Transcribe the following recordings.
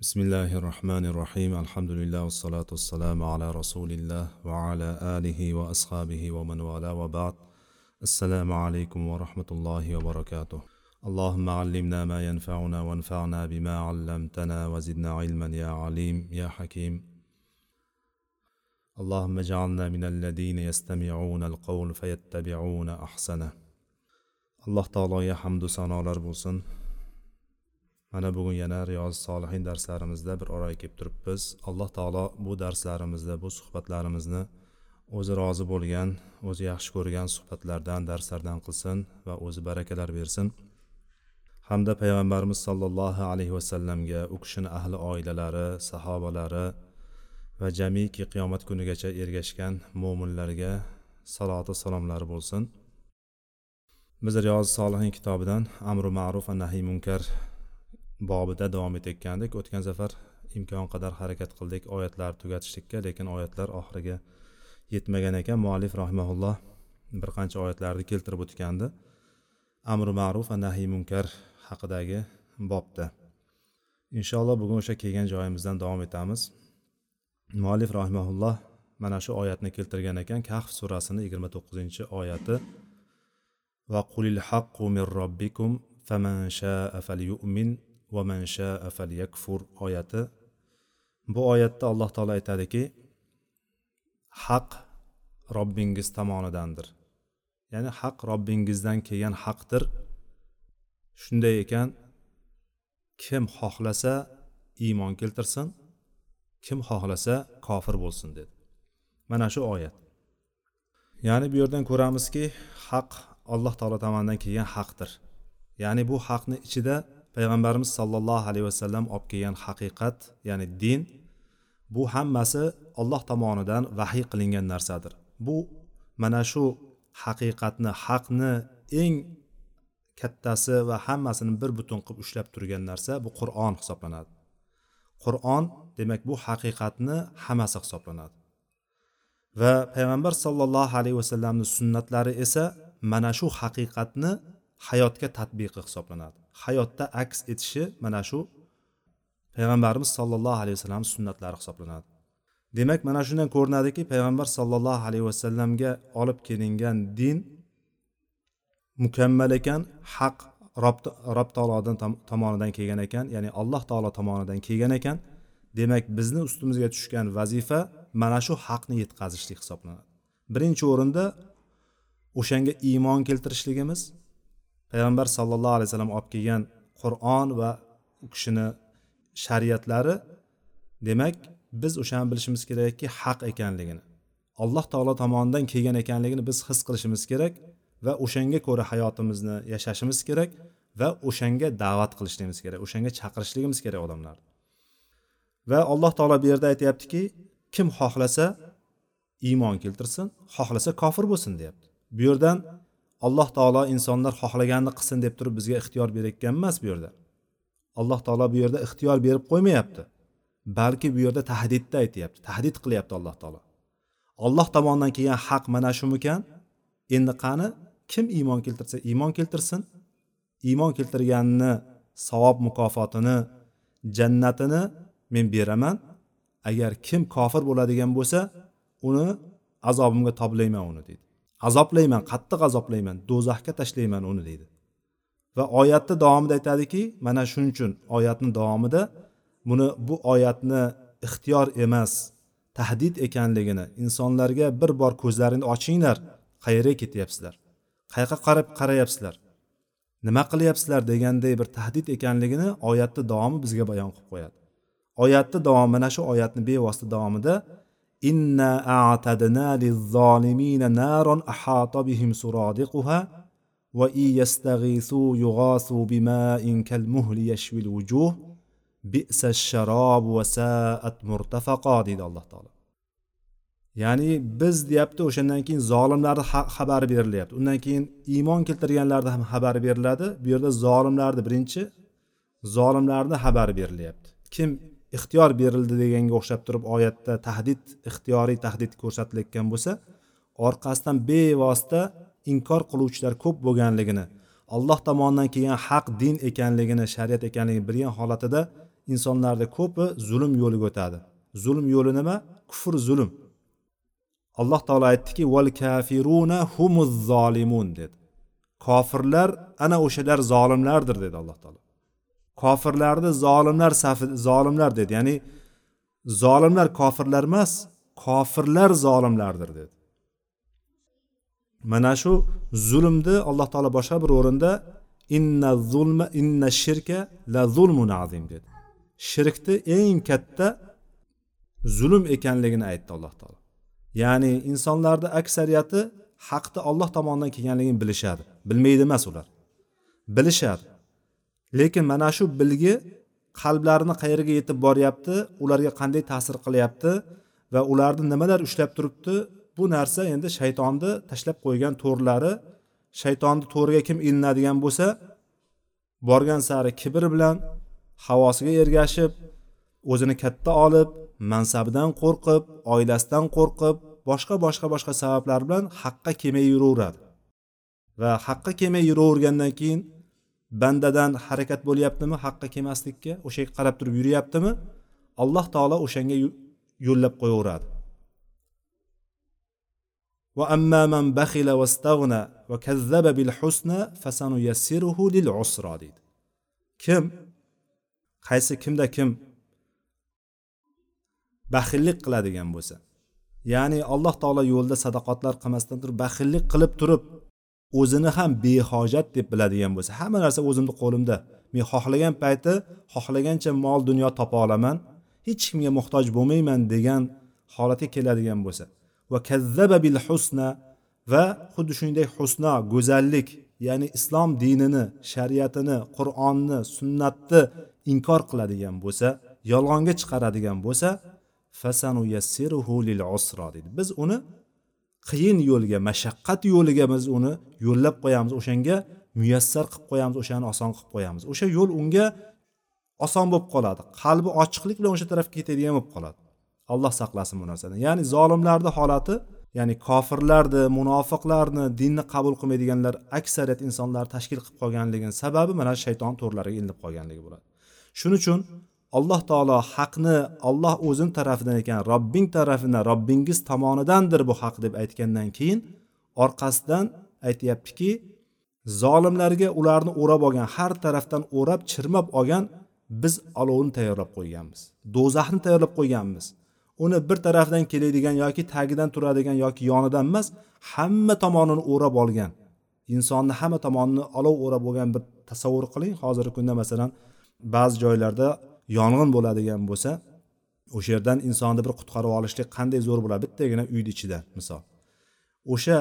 بسم الله الرحمن الرحيم الحمد لله والصلاة والسلام على رسول الله وعلى آله وأصحابه ومن والاه وبعد السلام عليكم ورحمة الله وبركاته اللهم علمنا ما ينفعنا وانفعنا بما علمتنا وزدنا علما يا عليم يا حكيم اللهم اجعلنا من الذين يستمعون القول فيتبعون أحسنه alloh taologa hamdu sanolar bo'lsin mana bugun yana riyoz solihin darslarimizda bir oraga kelib turibmiz. Alloh taolo bu darslarimizda bu suhbatlarimizni o'zi rozi bo'lgan o'zi yaxshi ko'rgan suhbatlardan darslardan qilsin va o'zi barakalar bersin. Hamda payg'ambarimiz sollallohu alayhi vasallamga u kishini ahli oilalari sahobalari va jamiki qiyomat kunigacha ergashgan mo'minlarga saloti salomlari bo'lsin. Biz riyoz solihin kitobidan amri ma'ruf va nahiy munkar bobida davom etayotgandik. O'tgan safar imkon qadar harakat qildik oyatlarni tugatishlikka lekin oyatlar oxiriga yetmagan ekan. Muallif rahimaulloh bir qancha oyatlarni keltirib o'tgandi. Amri ma'ruf va nahiy munkar haqidagi bobda. Inshaalloh bugun o'sha kelgan joyimizdan davom etamiz. Muallif rahimaulloh mana shu oyatni keltirgan ekan. Kahf surasini yigirma to'qqizinchi oyati. Va qulil haqqu min robbikum faman shaa falyu'min ومن شاء فليكفر oyati bu oyatda alloh taolo aytadiki haq robbingiz tomonidandir ya'ni haq robbingizdan kelgan haqdir shunday ekan kim xohlasa iymon keltirsin kim xohlasa kofir bo'lsin dedi mana shu oyat ya'ni bu yerdan ko'ramizki haq alloh taolo tomonidan kelgan haqdir ya'ni bu haqni ichida payg'ambarimiz sollallohu alayhi vasallam olib kelgan haqiqat ya'ni din bu hammasi olloh tomonidan vahiy qilingan narsadir. Bu mana shu haqiqatni haqni eng kattasi va hammasini bir butun qilib ushlab turgan narsa bu qur'on hisoblanadi. Qur'on demak bu haqiqatni hammasi hisoblanadi. Va payg'ambar sollallohu alayhi vasallamni sunnatlari esa mana shu haqiqatni hayotga tatbiqi hisoblanadi. Hayotda aks etishi mana shu payg'ambarimiz sollallohu alayhi vasallam sunnatlari hisoblanadi. Demak mana shundan ko'rinadiki payg'ambar sollallohu alayhi vasallamga olib kelingan din mukammal ekan haq rob taolodan tomonidan kelgan ekan ya'ni alloh taolo tomonidan kelgan ekan. Demak bizni ustimizga tushgan vazifa mana shu haqni yetkazishlik hisoblanadi. Birinchi o'rinda o'shanga iymon keltirishligimiz payg'ambar sallallohu alayhi vasallam olib kelgan qur'on va u kishini shariatlari demak biz o'shani bilishimiz kerakki haq ekanligini alloh taolo tomonidan kelgan ekanligini biz his qilishimiz kerak va o'shanga ko'ra hayotimizni yashashimiz kerak va o'shanga da'vat qilishligimiz kerak o'shanga chaqirishligimiz kerak odamlarni va alloh taolo bu yerda aytyaptiki kim xohlasa iymon keltirsin xohlasa kofir bo'lsin deyapti. Bu yerdan alloh taolo insonlar xohlaganini qilsin deb turib bizga ixtiyor berayotgan emas bu yerda. Alloh taolo bu yerda ixtiyor berib qo'ymayapti. Balki bu yerda tahdidda aytyapti tahdid qilyapti alloh taolo. Alloh tomonidan kelgan haq mana shumikan endi qani? Kim iymon keltirsa iymon keltirsin. Iymon keltirganini savob mukofotini jannatini men beraman. Agar kim kofir bo'ladigan bo'lsa uni azobimga toblayman uni deydi azoblayman qattiq azoblayman do'zaxga tashlayman uni deydi. Va oyatni davomida aytadiki mana shuning uchun oyatni davomida buni bu oyatni ixtiyor emas tahdid ekanligini insonlarga bir bor ko'zlaringni ochinglar qayerga ketyapsizlar. Qayoqqa qarab qarayapsizlar? Nima qilyapsizlar deganday bir tahdid ekanligini oyatni davomi bizga bayon qilib qo'yadi. Oyatni davomi mana shu oyatni bevosita davomida إنا أعتدنا للظالمين نارا أحاط بهم سرادقها وإن يستغيثوا يغاثوا بماء كالمهل يشوي الوجوه بئس الشراب وساءت مرتفقا deydi alloh taolo ya'ni biz deyapti o'shandan keyin zolimlarni xabari berilyapti undan keyin iymon keltirganlarni ham xabari beriladi bu yerda zolimlarni birinchi zolimlarni xabari berilyapti kim Ixtiyor berildi deganga o'xshab turib oyatda tahdid ixtiyoriy tahdid ko'rsatilayotgan bo'lsa orqasidan bevosita inkor qiluvchilar ko'p bo'lganligini alloh tomonidan kelgan haq din ekanligini shariat ekanligini bilgan holatida insonlarda ko'pi zulm yo'liga o'tadi. Zulm yo'li nima? Kufr zulm. Alloh taolo aytdiki val kafiruna humuz zolimun dedi. Kofirlar ana o'shalar zolimlardir dedi alloh taolo. Kofirlarni zolimlar safi zolimlar dedi. Ya'ni zolimlar kofirlar emas kofirlar zolimlardir dedi. Mana shu zulmni alloh taolo boshqa bir o'rinda inna zulma inna shirka la zulmun azim dedi. Shirkni eng katta zulm ekanligini aytdi alloh taolo. Ya'ni insonlarni aksariyati haqni olloh tomonidan kelganligini bilishadi. Bilmaydi emas ular. Bilishadi. Lekin mana shu bilgi qalblarini qayerga yetib boryapti ularga qanday ta'sir qilyapti va ularni nimalar ushlab turibdi bu narsa endi shaytonni tashlab qo'ygan to'rlari. Shaytonni to'riga kim ilinadigan bo'lsa borgan sari kibr bilan havosiga ergashib o'zini katta olib mansabidan qo'rqib oilasidan qo'rqib boshqa boshqa boshqa sabablar bilan haqqa kelmay yuraveradi. Va haqqa kelmay yuravergandan keyin bandadan harakat bo'lyaptimi haqqa kelmaslikka o'sha yerga qarab turib yuryaptimi alloh taolo o'shanga yo'llab qo'yaveradi وأما من بخل واستغنى وكذب بالحسنى فسنيسره للعسرى deydi kim qaysi kimda kim baxillik qiladigan bo'lsa ya'ni alloh taolo yo'lida sadoqatlar qilmasdan turib baxillik qilib turib o'zini ham behojat deb biladigan bo'lsa hamma narsa o'zimni qo'limda. Men xohlagan payti xohlagancha mol dunyo topa olaman hech kimga muhtoj bo'lmayman degan holatga keladigan bo'lsa. Va kazzaba bil husna va xuddi shuningdek husno go'zallik ya'ni islom dinini shariatini qur'onni sunnatni inkor qiladigan bo'lsa yolg'onga chiqaradigan bo'lsa fasanu yassiruhu lil usra deydi. Biz uni qiyin yo'lga mashaqqat yo'liga biz uni yo'llab qo'yamiz o'shanga muyassar qilib qo'yamiz o'shani oson qilib qo'yamiz. O'sha yo'l unga oson bo'lib qoladi. Qalbi ochiqlik bilan o'sha tarafga ketadigan bo'lib qoladi. Alloh saqlasin bu narsadan ya'ni zolimlarni holati ya'ni kofirlarni munofiqlarni dinni qabul qilmaydiganlar aksariyat insonlar tashkil qilib qolganligini sababi mana shayton to'rlariga ilinib qolganligi bo'ladi. Shuning uchun alloh taolo haqni olloh o'zini tarafidan ekan robbing tarafidan robbingiz tomonidandir bu haq deb aytgandan keyin orqasidan aytyaptiki zolimlarga ularni o'rab olgan har tarafdan o'rab chirmab olgan biz olovni tayyorlab qo'yganmiz do'zaxni tayyorlab qo'yganmiz. Uni bir tarafdan keladigan yoki tagidan turadigan yoki yonidan emas hamma tomonini o'rab olgan insonni hamma tomonini olov o'rab olgan bir tasavvur qiling. Hozirgi kunda masalan ba'zi joylarda yong'in bo'ladigan bo'lsa o'sha yerdan insonni bir qutqarib olishlik qanday zo'r bo'ladi? Bittagina uyni ichida misol. O'sha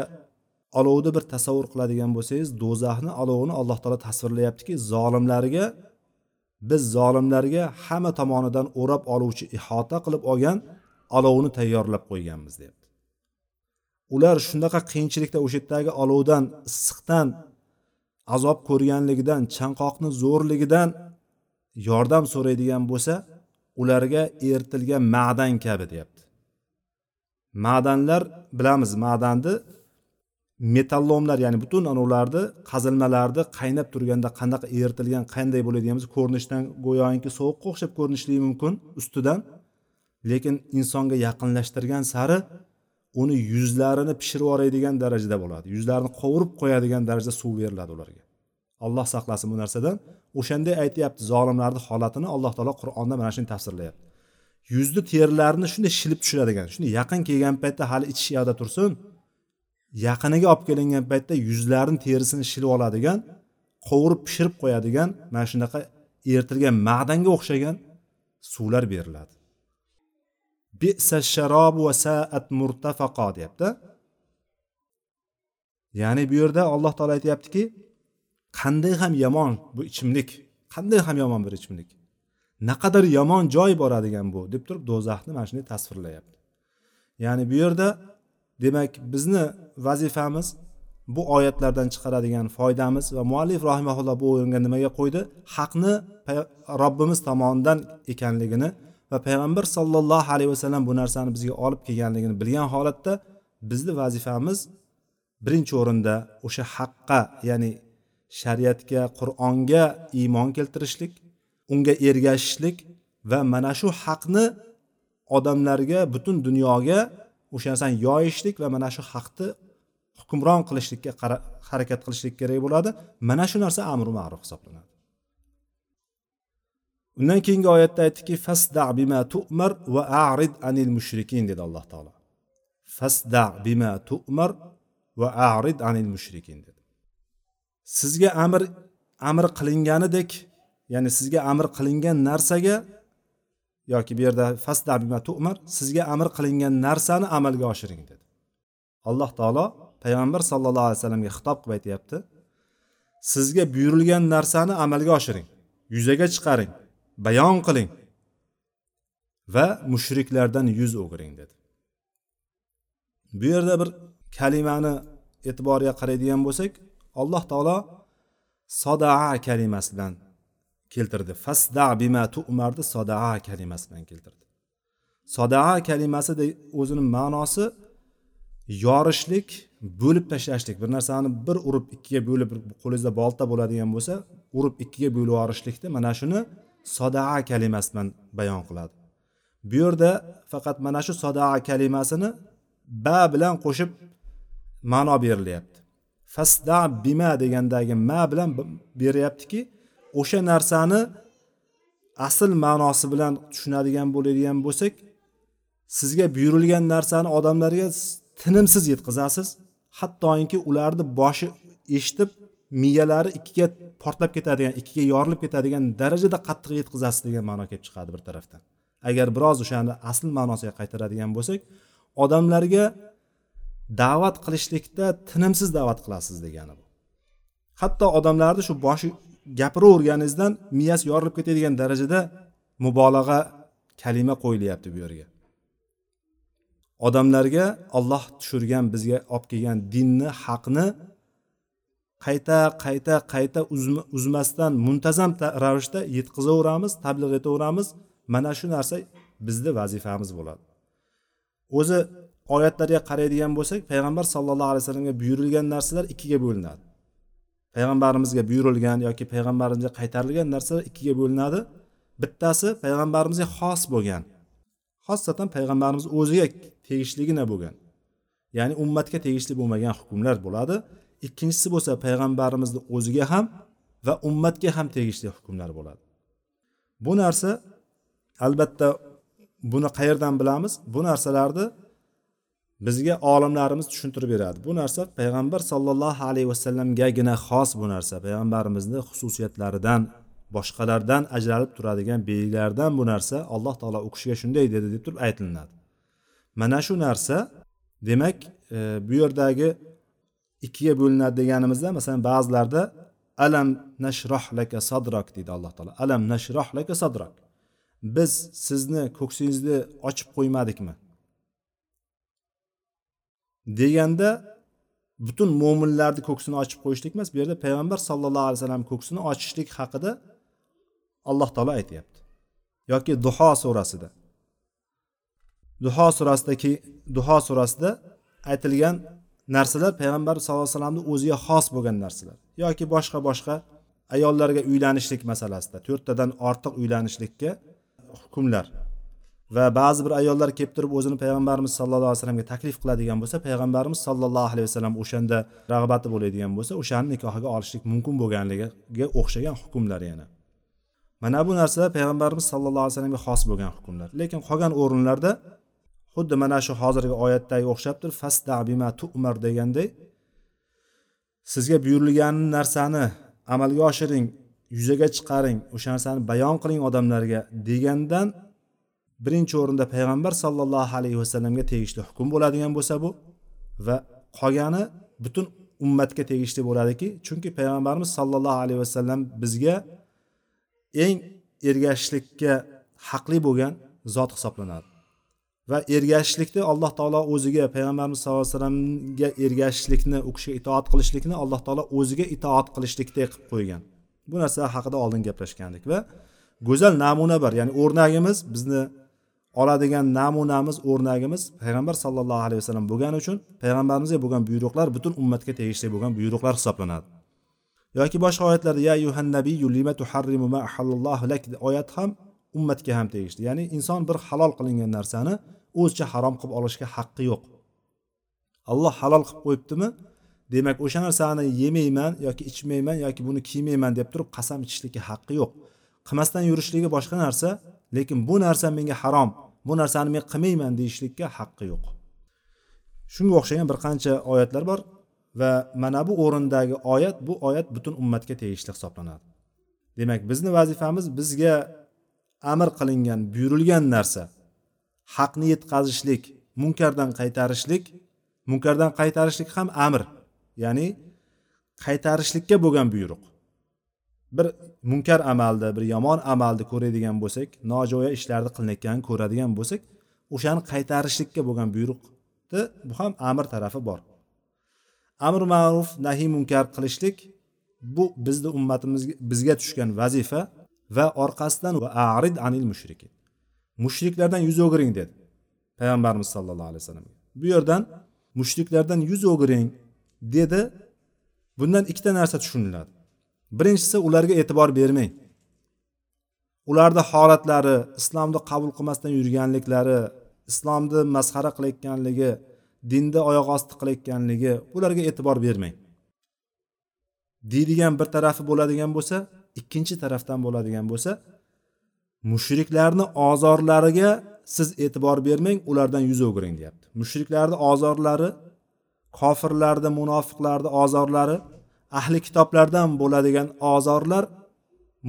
olovni bir tasavvur qiladigan bo'lsangiz do'zaxni olovini alloh taolo tasvirlayaptiki zolimlarga biz zolimlarga hamma tomonidan o'rab oluvchi ihota qilib olgan olovni tayyorlab qo'yganmiz deyapti. Ular shunaqa qiyinchilikda o'sha yerdagi olovdan issiqdan azob ko'rganligidan chanqoqni zo'rligidan yordam so'raydigan bo'lsa ularga eritilgan ma'dan kabi deyapti. Ma'danlar bilamiz ma'danni metallomlar ya'ni butun anavlarni qazilmalarni qaynab turganda qanaqa eritilgan qanday bo'ladiganimiz ko'rinishdan go'yoki sovuqqa o'xshab ko'rinishligi mumkin ustidan. Lekin insonga yaqinlashtirgan sari uni yuzlarini pishirib yuboradigan darajada bo'ladi. Yuzlarini qovurib qo'yadigan darajada suv beriladi ularga. Alloh saqlasin bu narsadan. O'shanday aytyapti zolimlarni holatini alloh taolo qur'onda mana shuni tafsirlayapti. Yuzni terilarini shunday shilib tushiradigan shunday yaqin kelgan paytda hali ichish yoqda tursin yaqiniga olib kelingan paytda yuzlarini terisini shilib oladigan qovurib pishirib qo'yadigan mana shunaqa eritilgan ma'danga o'xshagan suvlar beriladi. Bisa sharob va saat murtafaqo deyapti. Ya'ni bu yerda alloh taolo aytyaptiki qanday ham yomon bu ichimlik. Qanday ham yomon bir ichimlik. Naqadar yomon joy boradigan bu deb turib do'zaxni mana shunday tasvirlayapti. Ya'ni bu yerda demak bizni vazifamiz bu oyatlardan chiqaradigan foydamiz va muallif rahimaulloh bu o'ringa nimaga qo'ydi? Haqni robbimiz tomonidan ekanligini va payg'ambar sollallohu alayhi vasallam bu narsani bizga olib kelganligini bilgan holatda bizni vazifamiz birinchi o'rinda o'sha haqqa ya'ni shariatga qur'onga iymon keltirishlik unga ergashishlik va mana shu haqni odamlarga butun dunyoga o'sha narsani yoyishlik va mana shu haqni hukmron qilishlikka harakat qilishlik kerak bo'ladi. Mana shu narsa amri ma'ruf hisoblanadi. Undan keyingi oyatda aytdiki fasda bima tu'mar va arid anil mushrikin dedi alloh taolo. Fasda bima tu'mar va arid anil mushrikin dedi. Sizga amr amr qilinganidek ya'ni sizga amr qilingan narsaga yoki bu yerda fasda bima tu'mar sizga amr qilingan narsani amalga oshiring dedi. Alloh taolo payg'ambar sallallohu alayhi vasallamga xitob qilib aytyapti. Sizga buyurilgan narsani amalga oshiring yuzaga chiqaring bayon qiling va mushriklardan yuz o'giring dedi. Bu yerda bir kalimani e'tiboriga qaraydigan bo'lsak alloh taolo sodaa kalimasi bilan keltirdi. Fasda bima tu'marni sodaa kalimasi bilan keltirdi. Sodaa kalimasi o'zini ma'nosi yorishlik bo'lib tashlashlik. Bir narsani bir urib ikkiga bo'lib qo'lingizda bolta bo'ladigan bo'lsa urib ikkiga bo'lib yuborishlikni mana shuni sodaa kalimasi bilan bayon qiladi. Bu yerda faqat mana shu sodaa kalimasini ba bilan qo'shib ma'no berilyapti. Fasda bima degandagi ma bilan beryaptiki o'sha narsani asl ma'nosi bilan tushunadigan bo'ladigan bo'lsak sizga buyurilgan narsani odamlarga tinimsiz yetkazasiz. Hattoki ularni boshi eshitib miyalari ikkiga portlab ketadigan ikkiga yorilib ketadigan darajada qattiq yetkazasiz degan ma'no kelib chiqadi bir tarafdan. Agar biroz o'shani asl ma'nosiga qaytaradigan bo'lsak odamlarga da'vat qilishlikda tinimsiz da'vat qilasiz degani bu. Hatto odamlarni shu boshi gapiraverganingizdan miyasi yorilib ketadigan darajada mubolag'a kalima qo'yilyapti bu yerga. Odamlarga olloh tushirgan bizga olib kelgan dinni haqni qayta qayta qayta uzmasdan muntazam ravishda yetkazaveramiz tabliq etaveramiz. Mana shu narsa bizni vazifamiz bo'ladi. O'zi oyatlarga qaraydigan bo'lsak payg'ambar sallallohu alayhi vasallamga buyurilgan narsalar ikkiga bo'linadi. Payg'ambarimizga buyurilgan yoki payg'ambarimizga qaytarilgan narsalar ikkiga bo'linadi. Bittasi payg'ambarimizga xos bo'lgan. Xosatan payg'ambarimiz o'ziga tegishligina bo'lgan. Ya'ni ummatga tegishli bo'lmagan hukmlar bo'ladi. Ikkinchisi bo'lsa payg'ambarimizni o'ziga ham va ummatga ham tegishli hukmlar bo'ladi. Bu narsa albatta buni qayerdan bilamiz? Bu narsalarni bizga olimlarimiz tushuntirib beradi. Bu narsa payg'ambar sollallohu alayhi vasallamgagina xos bu narsa. Payg'ambarimizni xususiyatlaridan boshqalardan ajralib turadigan belgilardan bu narsa alloh taolo u kishiga shunday dedi deb turib aytilinadi. Mana shu narsa demak e, bu yerdagi ikkiga bo'linadi deganimizda masalan ba'zilarda alam nashroh laka sadrak deydi alloh taolo. Alam nashroh laka sadrak. Biz sizni ko'ksingizni ochib qo'ymadikmi? Deganda butun mo'minlarni ko'ksini ochib qo'yishlik emas bu yerda payg'ambar sallallohu alayhi vasallam ko'ksini ochishlik haqida alloh taolo aytyapti. Yoki duho surasida. Duho surasidagi duho surasida aytilgan narsalar payg'ambar sallallohu alayhi vasallamni o'ziga xos bo'lgan narsalar. Yoki boshqa boshqa ayollarga uylanishlik masalasida to'rttadan ortiq uylanishlikka hukmlar. Va ba'zi bir ayollar kelib turib o'zini payg'ambarimiz sallallohu alayhi vasallamga taklif qiladigan bo'lsa payg'ambarimiz sallallohu alayhi vasallam o'shanda rag'bati bo'ladigan bo'lsa o'shani nikohiga olishlik mumkin bo'lganligiga o'xshagan hukmlar yana. Mana bu narsalar payg'ambarimiz sallallohu alayhi vasallamga xos bo'lgan hukmlar. Lekin qolgan o'rinlarda xuddi mana shu hozirgi oyatdagi o'xshab turib fasda bima tu'mar deganday sizga buyurilgan narsani amalga oshiring yuzaga chiqaring o'sha narsani bayon qiling odamlarga degandan birinchi o'rinda payg'ambar sollallohu alayhi vasallamga tegishli hukm bo'ladigan bo'lsa bu va qolgani butun ummatga tegishli bo'ladiki chunki payg'ambarimiz sollallohu alayhi vasallam bizga eng ergashishlikka haqli bo'lgan zot hisoblanadi. Va ergashishlikni alloh taolo o'ziga payg'ambarimiz sallallohu alayhi vasallamga ergashishlikni u kishiga itoat qilishlikni alloh taolo o'ziga itoat qilishlikdek qilib qo'ygan. Bu narsa haqida oldin gaplashgandik va go'zal namuna bor ya'ni o'rnagimiz bizni oladigan namunamiz o'rnagimiz payg'ambar sallallohu alayhi vasallam bo'lgani uchun payg'ambarimizga bo'lgan buyruqlar butun ummatga tegishli bo'lgan buyruqlar hisoblanadi. Yoki boshqa oyatlarda ya yuhan nabiyyu lima tuharrimu ma ahallallohu lak? oyat ham ummatga ham tegishli. Ya'ni inson bir halol qilingan narsani o'zicha harom qilib olishga haqqi yo'q. Alloh halol qilib qo'yibdimi? Demak o'sha narsani yemayman yoki ichmayman yoki buni kiymayman deb turib qasam ichishlikka haqqi yo'q. Qilmasdan yurishligi boshqa narsa lekin bu narsa menga harom. Bu narsani men qilmayman deyishlikka haqqi yo'q. Shunga o'xshagan bir qancha oyatlar bor va mana bu o'rindagi oyat bu oyat butun ummatga tegishli hisoblanadi. Demak bizni vazifamiz bizga amr qilingan buyurilgan narsa haqni yetkazishlik munkardan qaytarishlik munkardan qaytarishlik ham amr ya'ni qaytarishlikka bo'lgan buyruq. Bir munkar amalni bir yomon amalni ko'radigan bo'lsak nojo'ya ishlarni qilinayotganini ko'radigan bo'lsak o'shani qaytarishlikka bo'lgan buyruqni bu ham amr tarafi bor. Amr ma'ruf nahiy munkar qilishlik bu bizni ummatimizga bizga tushgan vazifa va orqasidan va arid anil mushrikin mushriklardan yuz o'giring dedi payg'ambarimiz sallallohu alayhi vasallam bu yerdan mushriklardan yuz o'giring dedi. Bundan ikkita narsa tushuniladi. Birinchisi ularga e'tibor bermang. Ularni holatlari islomni qabul qilmasdan yurganliklari islomni masxara qilayotganligi dinni oyoq osti qilayotganligi ularga e'tibor bermang. Deydigan bir tarafi bo'ladigan bo'lsa ikkinchi tarafdan bo'ladigan bo'lsa mushriklarni ozorlariga siz e'tibor bermang ulardan yuz o'giring deyapti. Mushriklarni ozorlari kofirlarni munofiqlarni ozorlari ahli kitoblardan bo'ladigan ozorlar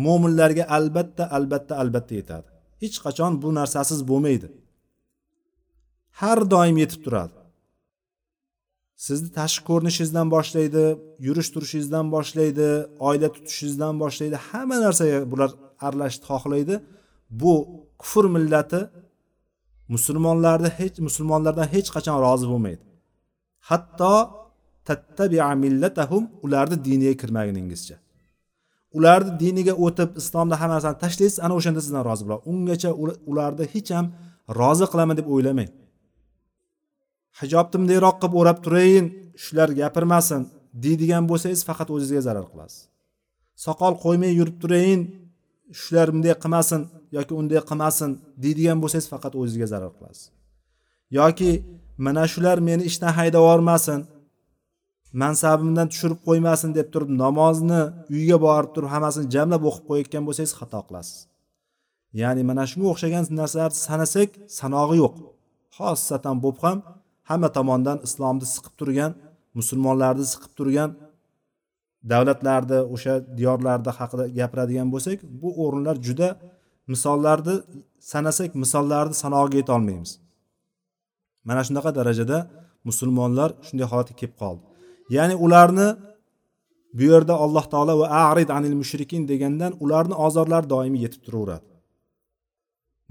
mo'minlarga albatta albatta albatta yetadi. Hech qachon bu narsasiz bo'lmaydi. Har doim yetib turadi. Sizni tashqi ko'rinishingizdan boshlaydi yurish turishingizdan boshlaydi oila tutishingizdan boshlaydi hamma narsaga bular aralashishni xohlaydi. Bu kufr millati musulmonlarni hech musulmonlardan hech qachon rozi bo'lmaydi. Hatto tattabia millatahum ularni diniga kirmaguningizcha. Ularni diniga o'tib islomda hamma narsani tashlaysiz ana o'shanda sizdan rozi bo'ladi. Ungacha ularni hech ham rozi qilaman deb o'ylamang. Hijobni bundayroq qilib o'rab turayin shular gapirmasin. Deydigan bo'lsangiz faqat o'zingizga zarar qilasiz. Soqol qo'ymay yurib turayin shular bunday qilmasin yoki unday qilmasin deydigan bo'lsangiz faqat o'zingizga zarar qilasiz. Yoki mana shular meni ishdan haydab yubormasin mansabimdan tushirib qo'ymasin deb turib namozni uyga borib turib hammasini jamlab o'qib qo'yayotgan bo'lsangiz xato qilasiz. Ya'ni mana shunga o'xshagan narsalarni sanasak sanog'i yo'q. Xosatan bo'lib ham hamma tomondan islomni siqib turgan musulmonlarni siqib turgan davlatlarni o'sha diyorlarni haqida gapiradigan bo'lsak bu o'rinlar juda misollarni sanasak misollarni sanog'iga yetolmaymiz. Mana shunaqa darajada musulmonlar shunday holatga kelib qoldi. Ya'ni ularni bu yerda alloh taolo va arid anil mushrikin degandan ularni ozorlari doimiy yetib turaveradi.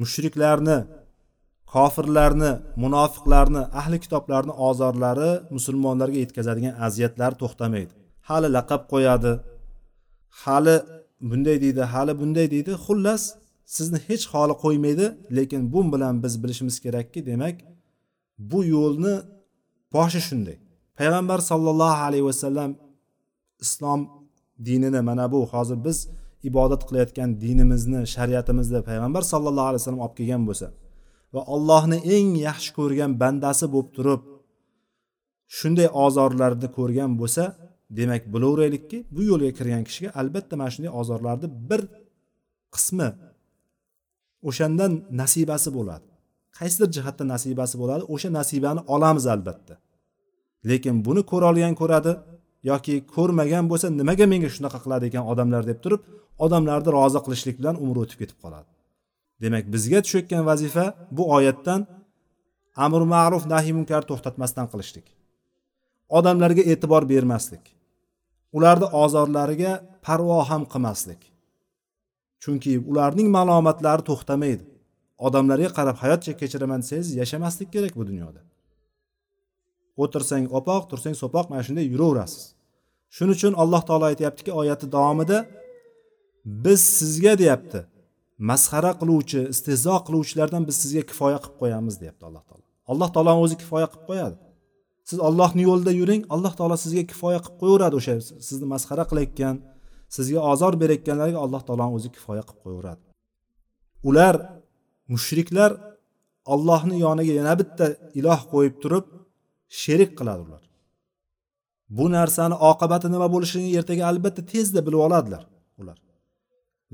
Mushriklarni kofirlarni munofiqlarni ahli kitoblarni ozorlari musulmonlarga yetkazadigan aziyatlar to'xtamaydi. Hali laqab qo'yadi hali bunday deydi hali bunday deydi xullas sizni hech holi qo'ymaydi lekin bu bilan biz bilishimiz kerakki demak bu yo'lni boshi shunday. Payg'ambar sollallohu alayhi vasallam islom dinini mana bu hozir biz ibodat qilayotgan dinimizni shariatimizni payg'ambar sallallohu alayhi vasallam olib kelgan bo'lsa va allohni eng yaxshi ko'rgan bandasi bo'lib turib shunday ozorlarni ko'rgan bo'lsa demak bilaveraylikki bu yo'lga kirgan kishiga albatta mana shunday ozorlarni bir qismi o'shandan nasibasi bo'ladi. Qaysidir jihatda nasibasi bo'ladi o'sha nasibani olamiz albatta. Lekin buni ko'ra olgan ko'radi yoki ko'rmagan bo'lsa nimaga menga shunaqa qiladi ekan odamlar deb turib odamlarni rozi qilishlik bilan umri o'tib ketib qoladi. Demak bizga tushayotgan vazifa bu oyatdan amr ma'ruf nahiy munkar to'xtatmasdan qilishlik. Odamlarga e'tibor bermaslik. Ularni ozorlariga parvo ham qilmaslik. Chunki ularning malomatlari to'xtamaydi. Odamlarga qarab hayot kechiraman desangiz yashamaslik kerak bu dunyoda. O'tirsang opoq tursang so'poq mana shunday yuraverasiz. Shuning uchun alloh taolo aytyaptiki oyati davomida biz sizga deyapti masxara qiluvchi istehzo qiluvchilardan biz sizga kifoya qilib qo'yamiz deyapti alloh taolo. Alloh taoloni o'zi kifoya qilib qo'yadi. Siz ollohni yo'lida yuring alloh taolo sizga kifoya qilib qo'yaveradi o'sha sizni masxara qilayotgan sizga ozor berayotganlarga alloh taoloni o'zi kifoya qilib qo'yaveradi. Ular mushriklar ollohni yoniga yana bitta iloh qo'yib turib sherik qiladi ular. Bu narsani oqibati nima bo'lishini ertaga albatta tezda bilib oladilar ular.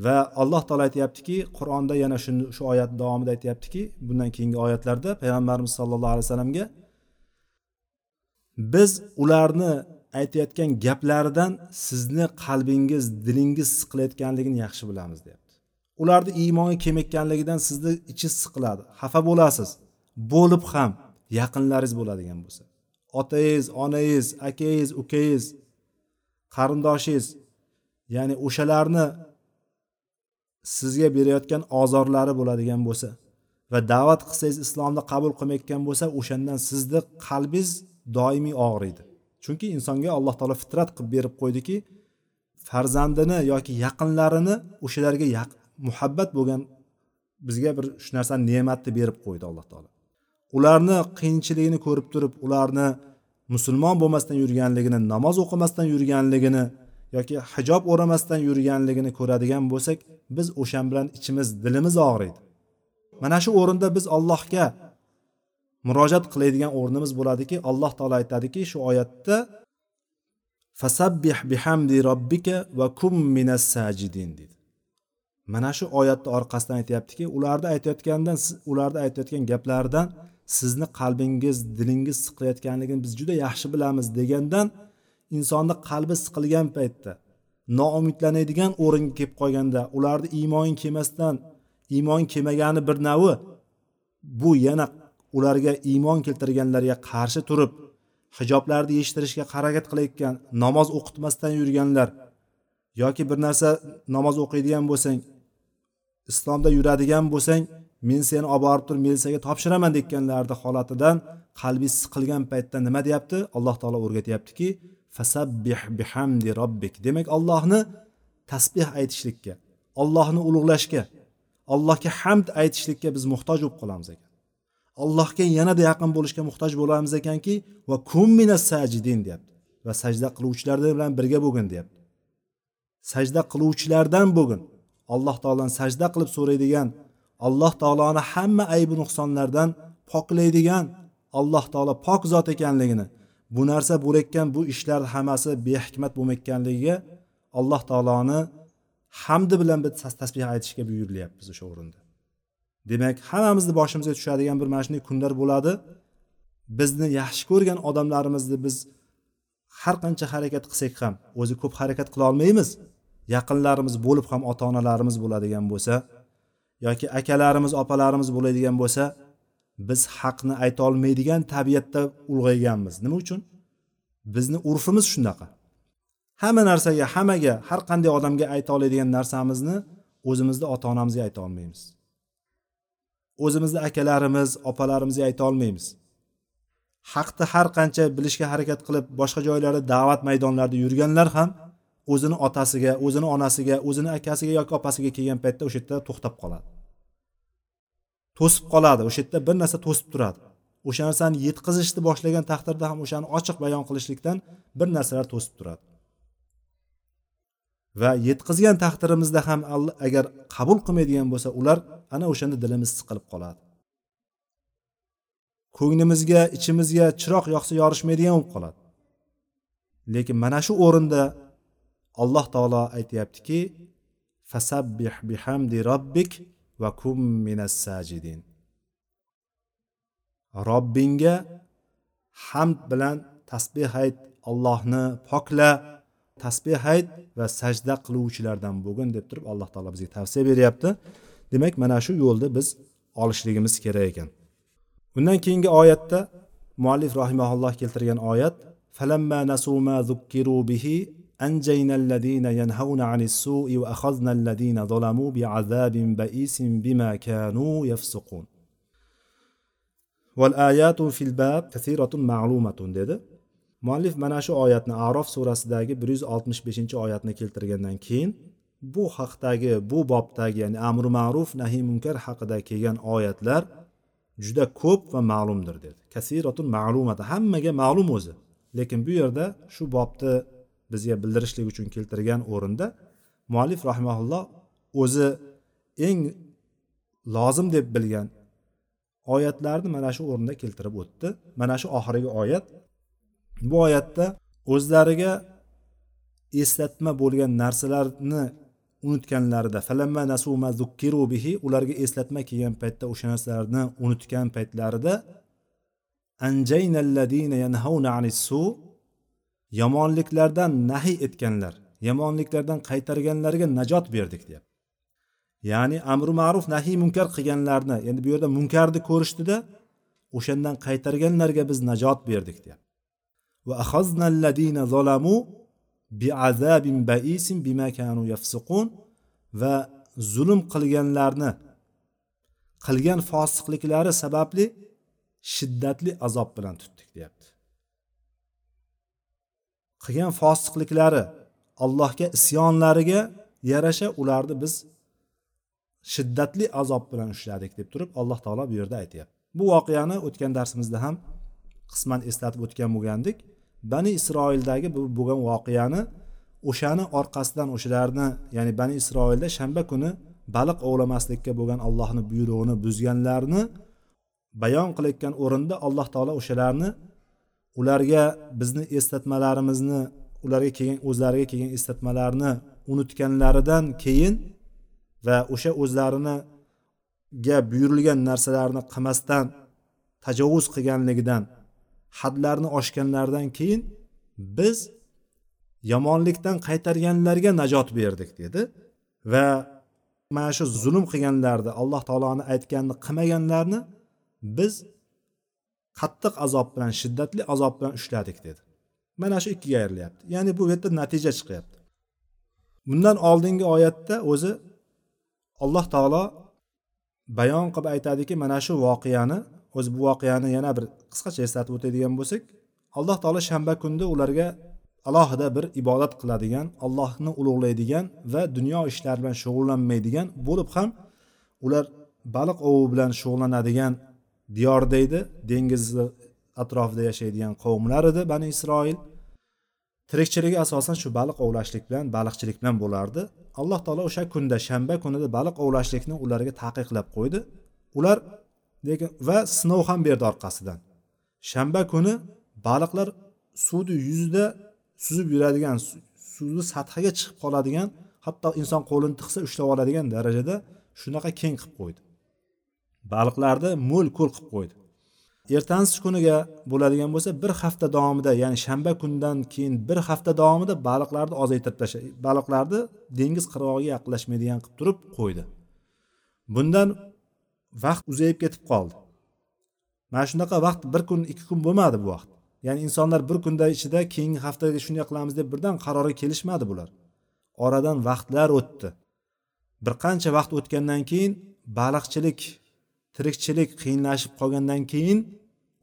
Va alloh taolo aytyaptiki qur'onda yana shu shu oyat davomida aytyaptiki bundan keyingi oyatlarda payg'ambarimiz sollallohu alayhi vasallamga biz ularni aytayotgan gaplaridan sizni qalbingiz dilingiz siqilayotganligini yaxshi bilamiz deyapti. Ularni iymoni kelmayotganligidan sizni ichingiz siqiladi. Xafa bo'lasiz. Bo'lib ham yaqinlaringiz bo'ladigan bo'lsa. Otangiz onangiz akangiz ukangiz qarindoshingiz ya'ni o'shalarni sizga berayotgan ozorlari bo'ladigan bo'lsa va da'vat qilsangiz islomni qabul qilmayotgan bo'lsa o'shandan sizni qalbingiz doimiy og'riydi chunki insonga alloh taolo fitrat qilib berib qo'ydiki farzandini yoki yaqinlarini o'shalarga yaq muhabbat bo'lgan bizga bir shu narsani ne'matni berib qo'ydi alloh taolo. Ularni qiyinchiligini ko'rib turib ularni musulmon bo'lmasdan yurganligini namoz o'qimasdan yurganligini yoki hijob o'ramasdan yurganligini ko'radigan bo'lsak biz o'shan bilan ichimiz dilimiz og'riydi mana shu o'rinda biz allohga murojaat qiladigan o'rnimiz bo'ladiki alloh taolo aytadiki shu oyatda fasabbih bihamdi robbika va kum minas sajidin deydi mana shu oyatni orqasidan aytyaptiki ularni aytayotganidan ularni aytayotgan gaplaridan sizni qalbingiz dilingiz siqilayotganligini biz juda yaxshi bilamiz degandan insonni qalbi siqilgan paytda noumidlanadigan o'ringa kelib qolganda ularni iymoni kelmasdan iymon kelmagani bir navi bu yana ularga iymon keltirganlarga qarshi turib hijoblarni yechtirishga harakat qilayotgan namoz o'qitmasdan yurganlar yoki bir narsa namoz o'qiydigan bo'lsang islomda yuradigan bo'lsang men seni olib borib turib militsiyaga topshiraman deganlarni holatidan qalbi siqilgan paytda nima deyapti? Alloh taolo o'rgatyaptiki fasabbih bihamdi robbik demak allohni tasbeh aytishlikka allohni ulug'lashga allohga hamd aytishlikka biz muhtoj bo'lib qolamiz ekan. Allohga yanada yaqin bo'lishga muhtoj bo'lamiz ekanki va kum sajidin deyapti va sajda qiluvchilar bilan birga bo'lgin deyapti. Sajda qiluvchilardan bo'lgin alloh taoloni sajda qilib so'raydigan alloh taoloni hamma aybi nuqsonlardan poklaydigan alloh taolo pok zot ekanligini bu narsa bo'layotgan bu ishlar hammasi behikmat bo'lmayotganligiga alloh taoloni hamdi bilan biz tasbeh aytishga buyurilyapmiz o'sha o'rinda. Demak hammamizni boshimizga tushadigan bir mana shunday kunlar bo'ladi. Bizni yaxshi ko'rgan odamlarimizni biz har qancha harakat qilsak ham o'zi ko'p harakat qila olmaymiz. Yaqinlarimiz bo'lib ham ota onalarimiz bo'ladigan bo'lsa yoki akalarimiz opalarimiz bo'ladigan bo'lsa biz haqni ayta olmaydigan tabiatda ulg'ayganmiz. Nima uchun? Bizni urfimiz shunaqa. Hamma narsaga hammaga har qanday odamga ayta oladigan narsamizni o'zimizni ota onamizga ayta olmaymiz. O'zimizni akalarimiz opalarimizga ayta olmaymiz. Haqni har qancha bilishga harakat qilib boshqa joylarda da'vat maydonlarida yurganlar ham o'zini otasiga o'zini onasiga o'zini akasiga yoki opasiga kelgan paytda o'sha yerda to'xtab qoladi. To'sib qoladi. O'sha yerda bir narsa to'sib turadi. O'sha narsani yetkazishni boshlagan taqdirda ham o'shani ochiq bayon qilishlikdan bir narsalar to'sib turadi. Va yetkazgan taqdirimizda ham agar qabul qilmaydigan bo'lsa ular ana o'shanda dilimiz siqilib qoladi. Ko'nglimizga ichimizga chiroq yoqsa yorishmaydigan bo'lib qoladi. Lekin mana shu o'rinda alloh taolo aytyaptiki fasabbih bihamdi robbik va kum minas sajidin. Robbingga hamd bilan tasbeh ayt allohni pokla tasbeh ayt va sajda qiluvchilardan bo'lgin deb turib alloh taolo bizga tavsiya beryapti. Demak mana shu yo'lda biz olishligimiz kerak ekan. Undan keyingi oyatda muallif rahimaulloh keltirgan oyat falamma nasu ma zukkiru bihi أنجينا الذين ينهون عن السوء وأخذنا الذين ظلموا بعذاب بئيس بما كانوا يفسقون والآيات في الباب كثيرة معلومة dedi muallif mana shu oyatni arof surasidagi bir yuz oltmish beshinchi oyatni keltirgandan keyin bu haqdagi bu bobdagi ya'ni amri ma'ruf nahiy munkar haqida kelgan oyatlar juda ko'p va ma'lumdir dedi kasiratun ma'lumata hammaga ma'lum o'zi lekin bu yerda shu bobni bizga bildirishlik uchun keltirgan o'rinda muallif rahimaulloh o'zi eng lozim deb bilgan oyatlarni mana shu o'rinda keltirib o'tdi. Mana shu oxirgi oyat. Bu oyatda o'zlariga eslatma bo'lgan narsalarni unutganlarida falamma nasuma zukkiru bihi ularga eslatma kelgan paytda o'sha narsalarni unutgan paytlarida anjaynalladina yanhauna anissu yomonliklardan nahiy etganlar yomonliklardan qaytarganlarga najot berdik deyapti ya'ni amri ma'ruf nahiy munkar qilganlarni endi bu yerda munkarni ko'rishdida o'shandan qaytarganlarga biz najot berdik deyapti va ahaznalladina zolamu biazabin baisin bima kanu yafsiqun va zulm qilganlarni qilgan fosiqliklari sababli shiddatli azob bilan tutdik deyapti qilgan fosiqliklari allohga isyonlariga yarasha ularni biz shiddatli azob bilan ushladik deb turib alloh taolo bu yerda aytyapti. Bu voqeani o'tgan darsimizda ham qisman eslatib o'tgan bo'lgandik. Bani isroildagi bu bo'lgan voqeani o'shani orqasidan o'shalarni ya'ni bani isroilda shanba kuni baliq ovlamaslikka bo'lgan allohni buyrug'ini buzganlarni bayon qilayotgan o'rinda alloh taolo o'shalarni ularga bizni eslatmalarimizni ularga kelgan o'zlariga kelgan eslatmalarni unutganlaridan keyin va o'sha o'zlariniga buyurilgan narsalarni qilmasdan tajovuz qilganligidan hadlarni oshganlaridan keyin biz yomonlikdan qaytarganlarga najot berdik dedi. Va mana shu zulm qilganlarni alloh taoloni aytganini qilmaganlarni biz qattiq azob bilan shiddatli azob bilan ushladik dedi. Mana shu ikkiga ayrilyapti. Ya'ni bu yerda natija chiqyapti. Bundan oldingi oyatda o'zi alloh taolo bayon qilib aytadiki mana shu voqeani o'zi bu voqeani yana bir qisqacha eslatib o'tadigan bo'lsak alloh taolo shanba kunda ularga alohida bir ibodat qiladigan allohni ulug'laydigan va dunyo ishlari bilan shug'ullanmaydigan bo'lib ham ular baliq ovi bilan shug'ullanadigan diyorda edi dengizni atrofida yashaydigan qavmlar edi bani isroil. Tirikchiligi asosan shu baliq ovlashlik bilan baliqchilik bilan bo'lardi. Alloh taolo o'sha kunda shanba kunida baliq ovlashlikni ularga taqiqlab qo'ydi. Ular lekin va sinov ham berdi orqasidan. Shanba kuni baliqlar suvni yuzida suzib yuradigan suvni sathiga chiqib qoladigan hatto inson qo'lini tiqsa ushlab oladigan darajada shunaqa keng qilib qo'ydi. Baliqlarni mo'l ko'l qilib qo'ydi. Ertangi kuniga bo'ladigan bo'lsa bir hafta davomida ya'ni shanba kundan keyin bir hafta davomida baliqlarni ozaytirib tashladi baliqlarni dengiz qirg'og'iga yaqinlashmaydigan qilib turib qo'ydi. Bundan vaqt uzayib ketib qoldi. Mana shunaqa vaqt bir kun ikki kun bo'lmadi bu vaqt. Ya'ni insonlar bir kunda ichida keyingi haftaga shunday qilamiz deb birdan qarorga kelishmadi bular. Oradan vaqtlar o'tdi. Bir qancha vaqt o'tgandan keyin baliqchilik tirikchilik qiyinlashib qolgandan keyin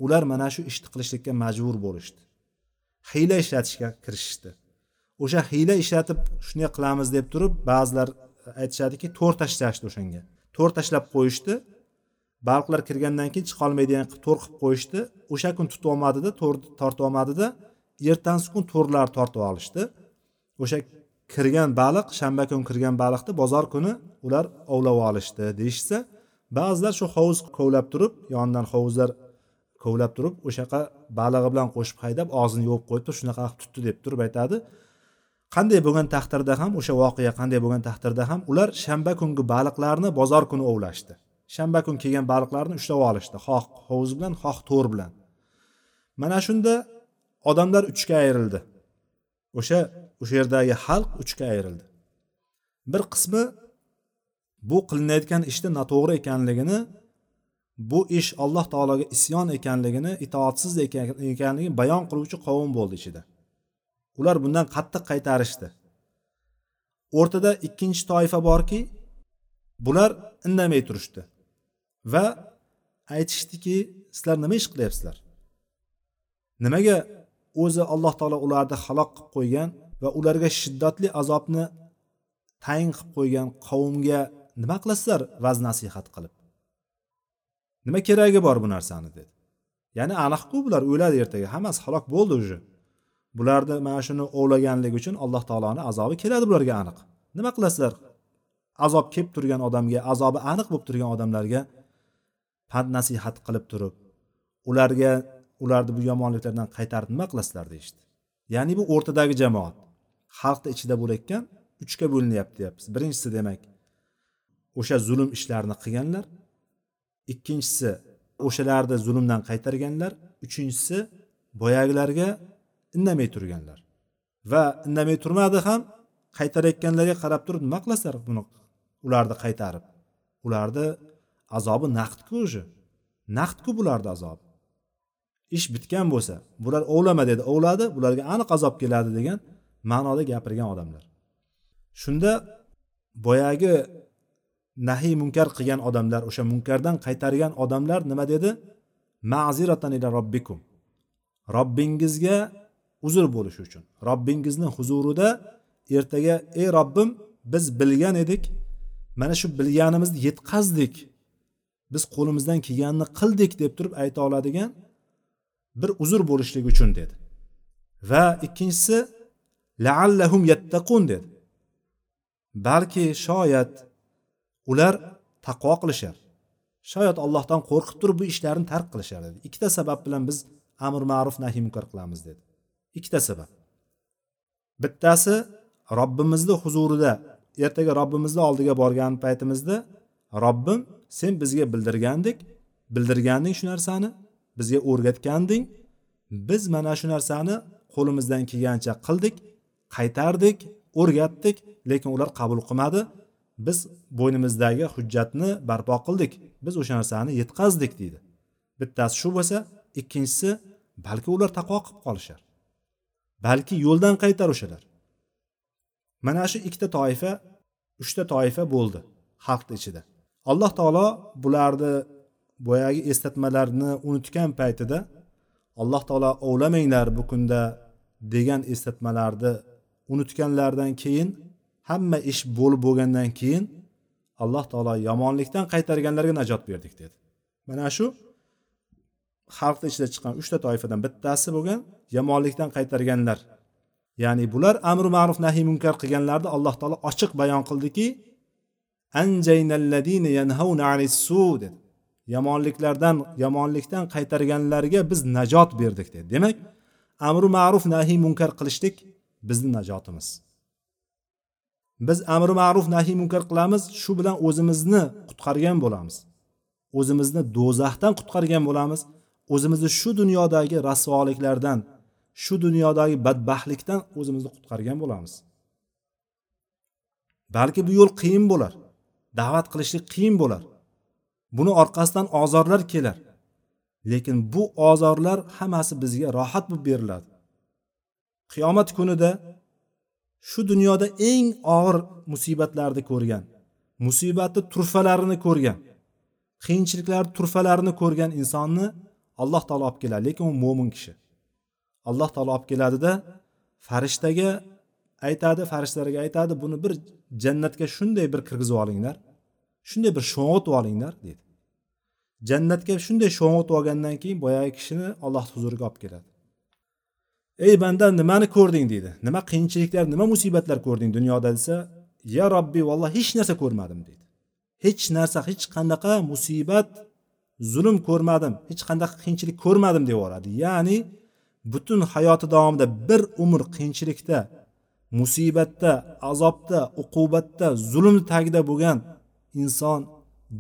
ular mana shu ishni qilishlikka majbur bo'lishdi. Hiyla ishlatishga kirishishdi. O'sha hiyla ishlatib shunday qilamiz deb turib ba'zilar e, aytishadiki to'r tashlashdi o'shanga. To'r tashlab qo'yishdi. Baliqlar kirgandan keyin chiqolmaydigan qilib to'r qilib qo'yishdi. O'sha kun tutib olmadida to'r tortib olmadida ertasi kun to'rlar tortib olishdi. O'sha kirgan baliq shanba kuni kirgan baliqni bozor kuni ular ovlab olishdi deyishsa ba'zilar shu hovuz kovlab turib yonidan hovuzlar kovlab turib o'shaqa balig'i bilan qo'shib haydab og'zini yopib qo'yibdi shunaqa qilib tutdi deb turib aytadi. Qanday bo'lgan taqdirda ham o'sha voqea qanday bo'lgan taqdirda ham ular shanba kungi baliqlarni bozor kuni ovlashdi. Shanba kuni kelgan baliqlarni ushlab olishdi xoh hovuz bilan xoh to'r bilan. Mana shunda odamlar uchga ayrildi. O'sha o'sha yerdagi xalq uchga ayrildi. Bir qismi bu qilinayotgan ishni noto'g'ri ekanligini bu ish alloh taologa isyon ekanligini itoatsiz ekanligini bayon qiluvchi qavm bo'ldi ichida. Ular bundan qattiq qaytarishdi. O'rtada ikkinchi toifa borki bular indamay turishdi va aytishdiki sizlar nima ish qilyapsizlar? Nimaga o'zi alloh taolo ularni halok qilib qo'ygan va ularga shiddatli azobni tayin qilib qo'ygan qavmga nima qilasizlar vaz nasihat qilib? Nima keragi bor bu narsani dedi. Ya'ni aniqku bular o'ladi ertaga hammasi halok bo'ldi уже. Bularni mana shuni ovlaganligi uchun alloh taoloni azobi keladi bularga aniq. Nima qilasizlar? Azob kelib turgan odamga azobi aniq bo'lib turgan odamlarga pand nasihat qilib turib ularga ularni bu yomonliklardan qaytarib nima qilasizlar deyishdi. Ya'ni bu o'rtadagi jamoat. Xalqni ichida bo'layotgan uchga bo'linyapti deyapmiz birinchisi demak o'sha zulm ishlarini qilganlar. Ikkinchisi o'shalarni zulmdan qaytarganlar. Uchinchisi boyagilarga indamay turganlar. Va indamay turmadi ham qaytarayotganlarga qarab turib nima qilasizlar buni? Ularni qaytarib. Ularni azobi naqdku уже naqdku bularni azobi? Ish bitgan bo'lsa bular ovlama dedi ovladi bularga aniq azob keladi degan ma'noda gapirgan odamlar. Shunda boyagi nahiy munkar qilgan odamlar o'sha munkardan qaytargan odamlar nima dedi? Ma'ziratan ila robbikum. Robbingizga uzr bo'lishi uchun. Robbingizni huzurida ertaga ey robbim biz bilgan edik. Mana shu bilganimizni yetkazdik. Biz qo'limizdan kelganini qildik deb turib ayta oladigan bir uzr bo'lishligi uchun dedi. Va ikkinchisi laallahum yattaqun dedi. Balki shoyat ular taqvo qilishar. Shoyat allohdan qo'rqib turib bu ishlarni tark qilishar dedi. Ikkita sabab bilan biz amr ma'ruf nahiy munkar qilamiz dedi. Ikkita sabab. Bittasi robbimizni huzurida ertaga robbimizni oldiga borgan paytimizda robbim sen bizga bildirgandik bildirganding shu narsani bizga o'rgatganding biz mana shu narsani qo'limizdan kelgancha qildik qaytardik o'rgatdik lekin ular qabul qilmadi. Biz bo'ynimizdagi hujjatni barpo qildik biz o'sha narsani yetkazdik deydi. Bittasi shu bo'lsa ikkinchisi balki ular taqvo qilib qolishar balki yo'ldan qaytar o'shalar mana shu ikkita toifa uchta toifa bo'ldi xalqni ichida. Alloh taolo bularni boyagi eslatmalarni unutgan paytida alloh taolo ovlamanglar bu kunda degan eslatmalarni unutganlaridan keyin hamma ish bo'lib bo'lgandan keyin alloh taolo yomonlikdan qaytarganlarga najot berdik dedi. Mana shu xalqni ichida chiqqan uchta toifadan bittasi bo'lgan yomonlikdan qaytarganlar. Ya'ni bular amri ma'ruf nahiy munkar qilganlarni alloh taolo ochiq bayon qildiki dedi. Yomonliklardan yomonlikdan qaytarganlarga biz najot berdik dedi. Demak amri ma'ruf nahiy munkar qilishlik bizni najotimiz. Biz amri ma'ruf nahiy munkar qilamiz shu bilan o'zimizni qutqargan bo'lamiz. O'zimizni do'zaxdan qutqargan bo'lamiz. O'zimizni shu dunyodagi rasvoliklardan shu dunyodagi badbaxtlikdan o'zimizni qutqargan bo'lamiz. Balki bu yo'l qiyin bo'lar da'vat qilishlik qiyin bo'lar. Buni orqasidan ozorlar kelar. Lekin bu ozorlar hammasi bizga rohat bo'lib beriladi. Qiyomat kunida shu dunyoda eng og'ir musibatlarni ko'rgan musibatni turfalarini ko'rgan qiyinchiliklarni turfalarini ko'rgan insonni alloh taolo olib keladi lekin u mo'min kishi. Alloh taolo olib keladida farishtaga aytadi farishtalarga aytadi buni bir jannatga shunday bir kirgizib olinglar shunday bir sho'ng'itib olinglar deydi jannatga shunday sho'ng'itib olgandan keyin boyagi kishini alloh huzuriga olib keladi. Ey banda nimani ko'rding deydi. Nima qiyinchiliklar nima musibatlar ko'rding dunyoda desa ya robbiy valloh hech narsa ko'rmadim deydi. Hech narsa hech qanaqa musibat zulm ko'rmadim hech qanaqa qiyinchilik ko'rmadim deb yuboradi. Ya'ni butun hayoti davomida bir umr qiyinchilikda musibatda azobda uqubatda zulm tagida bo'lgan inson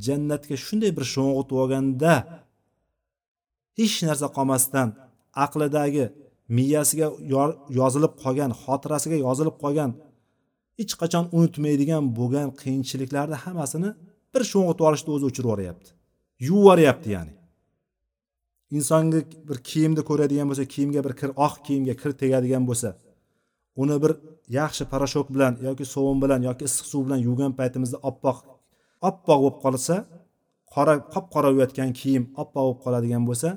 jannatga shunday bir sho'ng'itib olganda hech narsa qolmasdan aqlidagi miyasiga yozilib qolgan xotirasiga yozilib qolgan hech qachon unutmaydigan bo'lgan qiyinchiliklarni hammasini bir sho'ng'itib olishni o'zi o'chirib yuboryapti. Yuvib yuboryapti ya'ni. Insonga bir kiyimni ko'radigan bo'lsa kiyimga bir kir oq kiyimga kir tegadigan bo'lsa uni bir yaxshi parashok bilan yoki sovun bilan yoki issiq suv bilan yuvgan paytimizda oppoq oppoq bo'lib qolsa qora qop qora bo'layotgan kiyim oppoq bo'lib qoladigan bo'lsa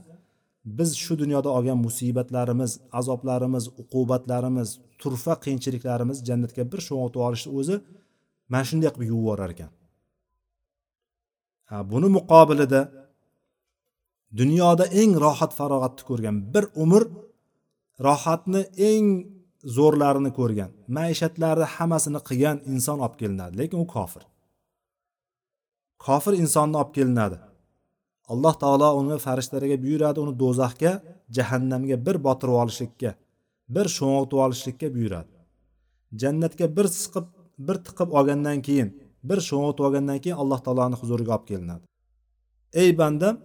biz shu dunyoda olgan musibatlarimiz azoblarimiz uqubatlarimiz turfa qiyinchiliklarimiz jannatga bir sho'ng'itib olishni o'zi mana shunday qilib yuvib yuborar ekan. Buni muqobilida dunyoda eng rohat farog'atni ko'rgan bir umr rohatni eng zo'rlarini ko'rgan maishatlarni hammasini qilgan inson olib kelinadi lekin u kofir. Kofir insonni olib kelinadi. Alloh taolo uni farishtalarga buyuradi uni do'zaxga jahannamga bir botirib olishlikka bir sho'ng'itib olishlikka buyuradi. Jannatga bir siqib bir tiqib olgandan keyin bir sho'ng'itib olgandan keyin alloh taoloni huzuriga olib kelinadi. Ey bandam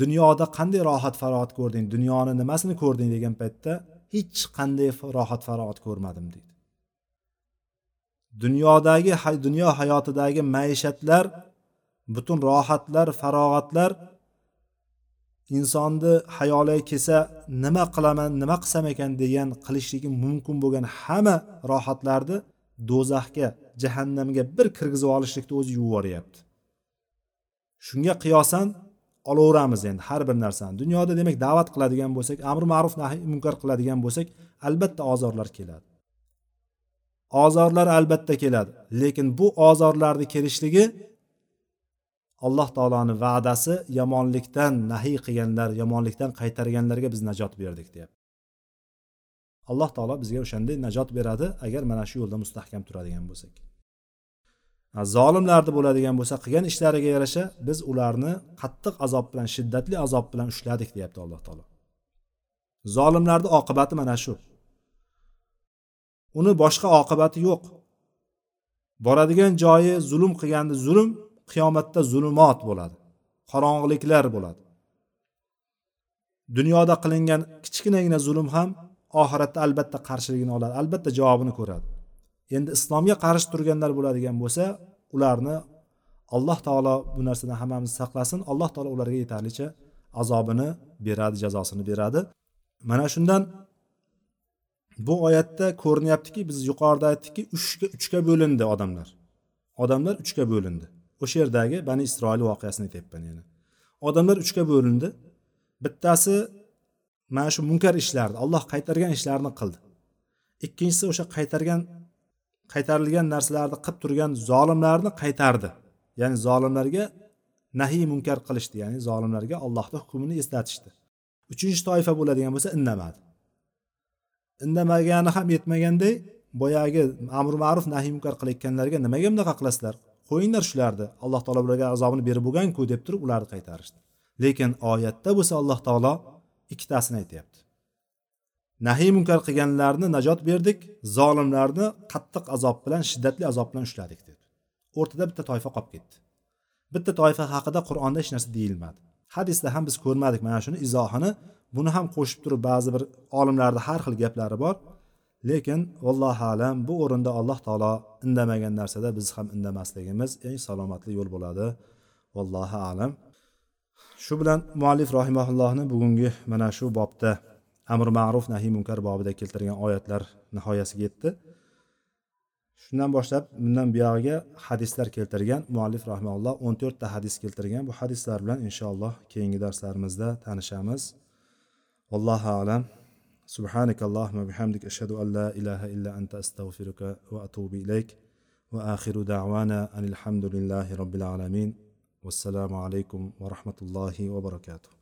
dunyoda qanday rohat farog'at ko'rding dunyoni nimasini ko'rding degan paytda hech qanday rohat farog'at ko'rmadim deydi. Dunyodagi dunyo hayotidagi maishatlar butun rohatlar farog'atlar insonni hayoliga kelsa nima qilaman nima qilsam ekan degan qilishligi mumkin bo'lgan hamma rohatlarni do'zaxga jahannamga bir kirgizib olishlikni o'zi yuvib yuboryapti shunga qiyosan olaveramiz endi har bir narsani. Dunyoda demak da'vat qiladigan bo'lsak amri ma'ruf nahiy munkar qiladigan bo'lsak albatta ozorlar keladi. Ozorlar albatta keladi lekin bu ozorlarni kelishligi alloh taoloni va'dasi yomonlikdan nahiy qilganlar yomonlikdan qaytarganlarga biz najot berdik deyapti. Alloh taolo bizga o'shanday najot beradi agar mana shu yo'lda mustahkam turadigan bo'lsak. Zolimlarni bo'ladigan bo'lsa qilgan ishlariga yarasha biz ularni qattiq azob bilan shiddatli azob bilan ushladik deyapti alloh taolo. Zolimlarni oqibati mana shu. Uni boshqa oqibati yo'q. Boradigan joyi zulm qilganda zulm qiyomatda zulumot bo'ladi qorong'iliklar bo'ladi. Dunyoda qilingan kichkinagina zulm ham oxiratda albatta qarshiligini oladi albatta javobini ko'radi. Endi islomga qarshi turganlar bo'ladigan bo'lsa ularni alloh taolo bu narsadan hammamizni saqlasin alloh taolo ularga yetarlicha azobini beradi jazosini beradi. Mana shundan bu oyatda ko'rinyaptiki biz yuqorida aytdikki uchga uchga bo'lindi odamlar. Odamlar uchga bo'lindi. O'sha yerdagi bani isroil voqeasini aytyapman yana. Odamlar uchga bo'lindi. Bittasi mana shu munkar ishlarni alloh qaytargan ishlarni qildi. Ikkinchisi o'sha qaytargan qaytarilgan narsalarni qilib turgan zolimlarni qaytardi. Ya'ni zolimlarga nahiy munkar qilishdi ya'ni zolimlarga allohni hukmini eslatishdi. Uchinchi toifa bo'ladigan bo'lsa indamadi. Indamagani ham yetmaganday boyagi amri ma'ruf nahiy munkar qilayotganlarga nimaga bunaqa qilasizlar? Qo'yinglar shularni. Alloh taolo ularga azobini berib bo'lganku deb turib ularni qaytarishdi. Lekin oyatda bo'lsa alloh taolo ikkitasini aytyapti. Nahiy munkar qilganlarni najot berdik zolimlarni qattiq azob bilan shiddatli azob bilan ushladik dedi. O'rtada bitta toifa qolib ketdi. Bitta toifa haqida qur'onda hech narsa deyilmadi. Hadisda ham biz ko'rmadik mana shuni izohini. Buni ham qo'shib turib ba'zi bir olimlarni har xil gaplari bor. Lekin vallohu alam bu o'rinda alloh taolo indamagan narsada biz ham indamasligimiz eng salomatli yo'l bo'ladi. Vallohu alam. Shu bilan muallif rahimaullohni bugungi mana shu bobda amr ma'ruf nahiy munkar bobida keltirgan oyatlar nihoyasiga yetdi. Shundan boshlab bundan buyog'iga hadislar keltirgan muallif rahmaulloh o'n to'rtta hadis keltirgan. Bu hadislar bilan inshaalloh keyingi darslarimizda tanishamiz. Vallohu alam. سبحانك اللهم وبحمدك أشهد أن لا إله إلا أنت أستغفرك وأتوب إليك. وآخر دعوانا أن الحمد لله رب العالمين. والسلام عليكم ورحمة الله وبركاته.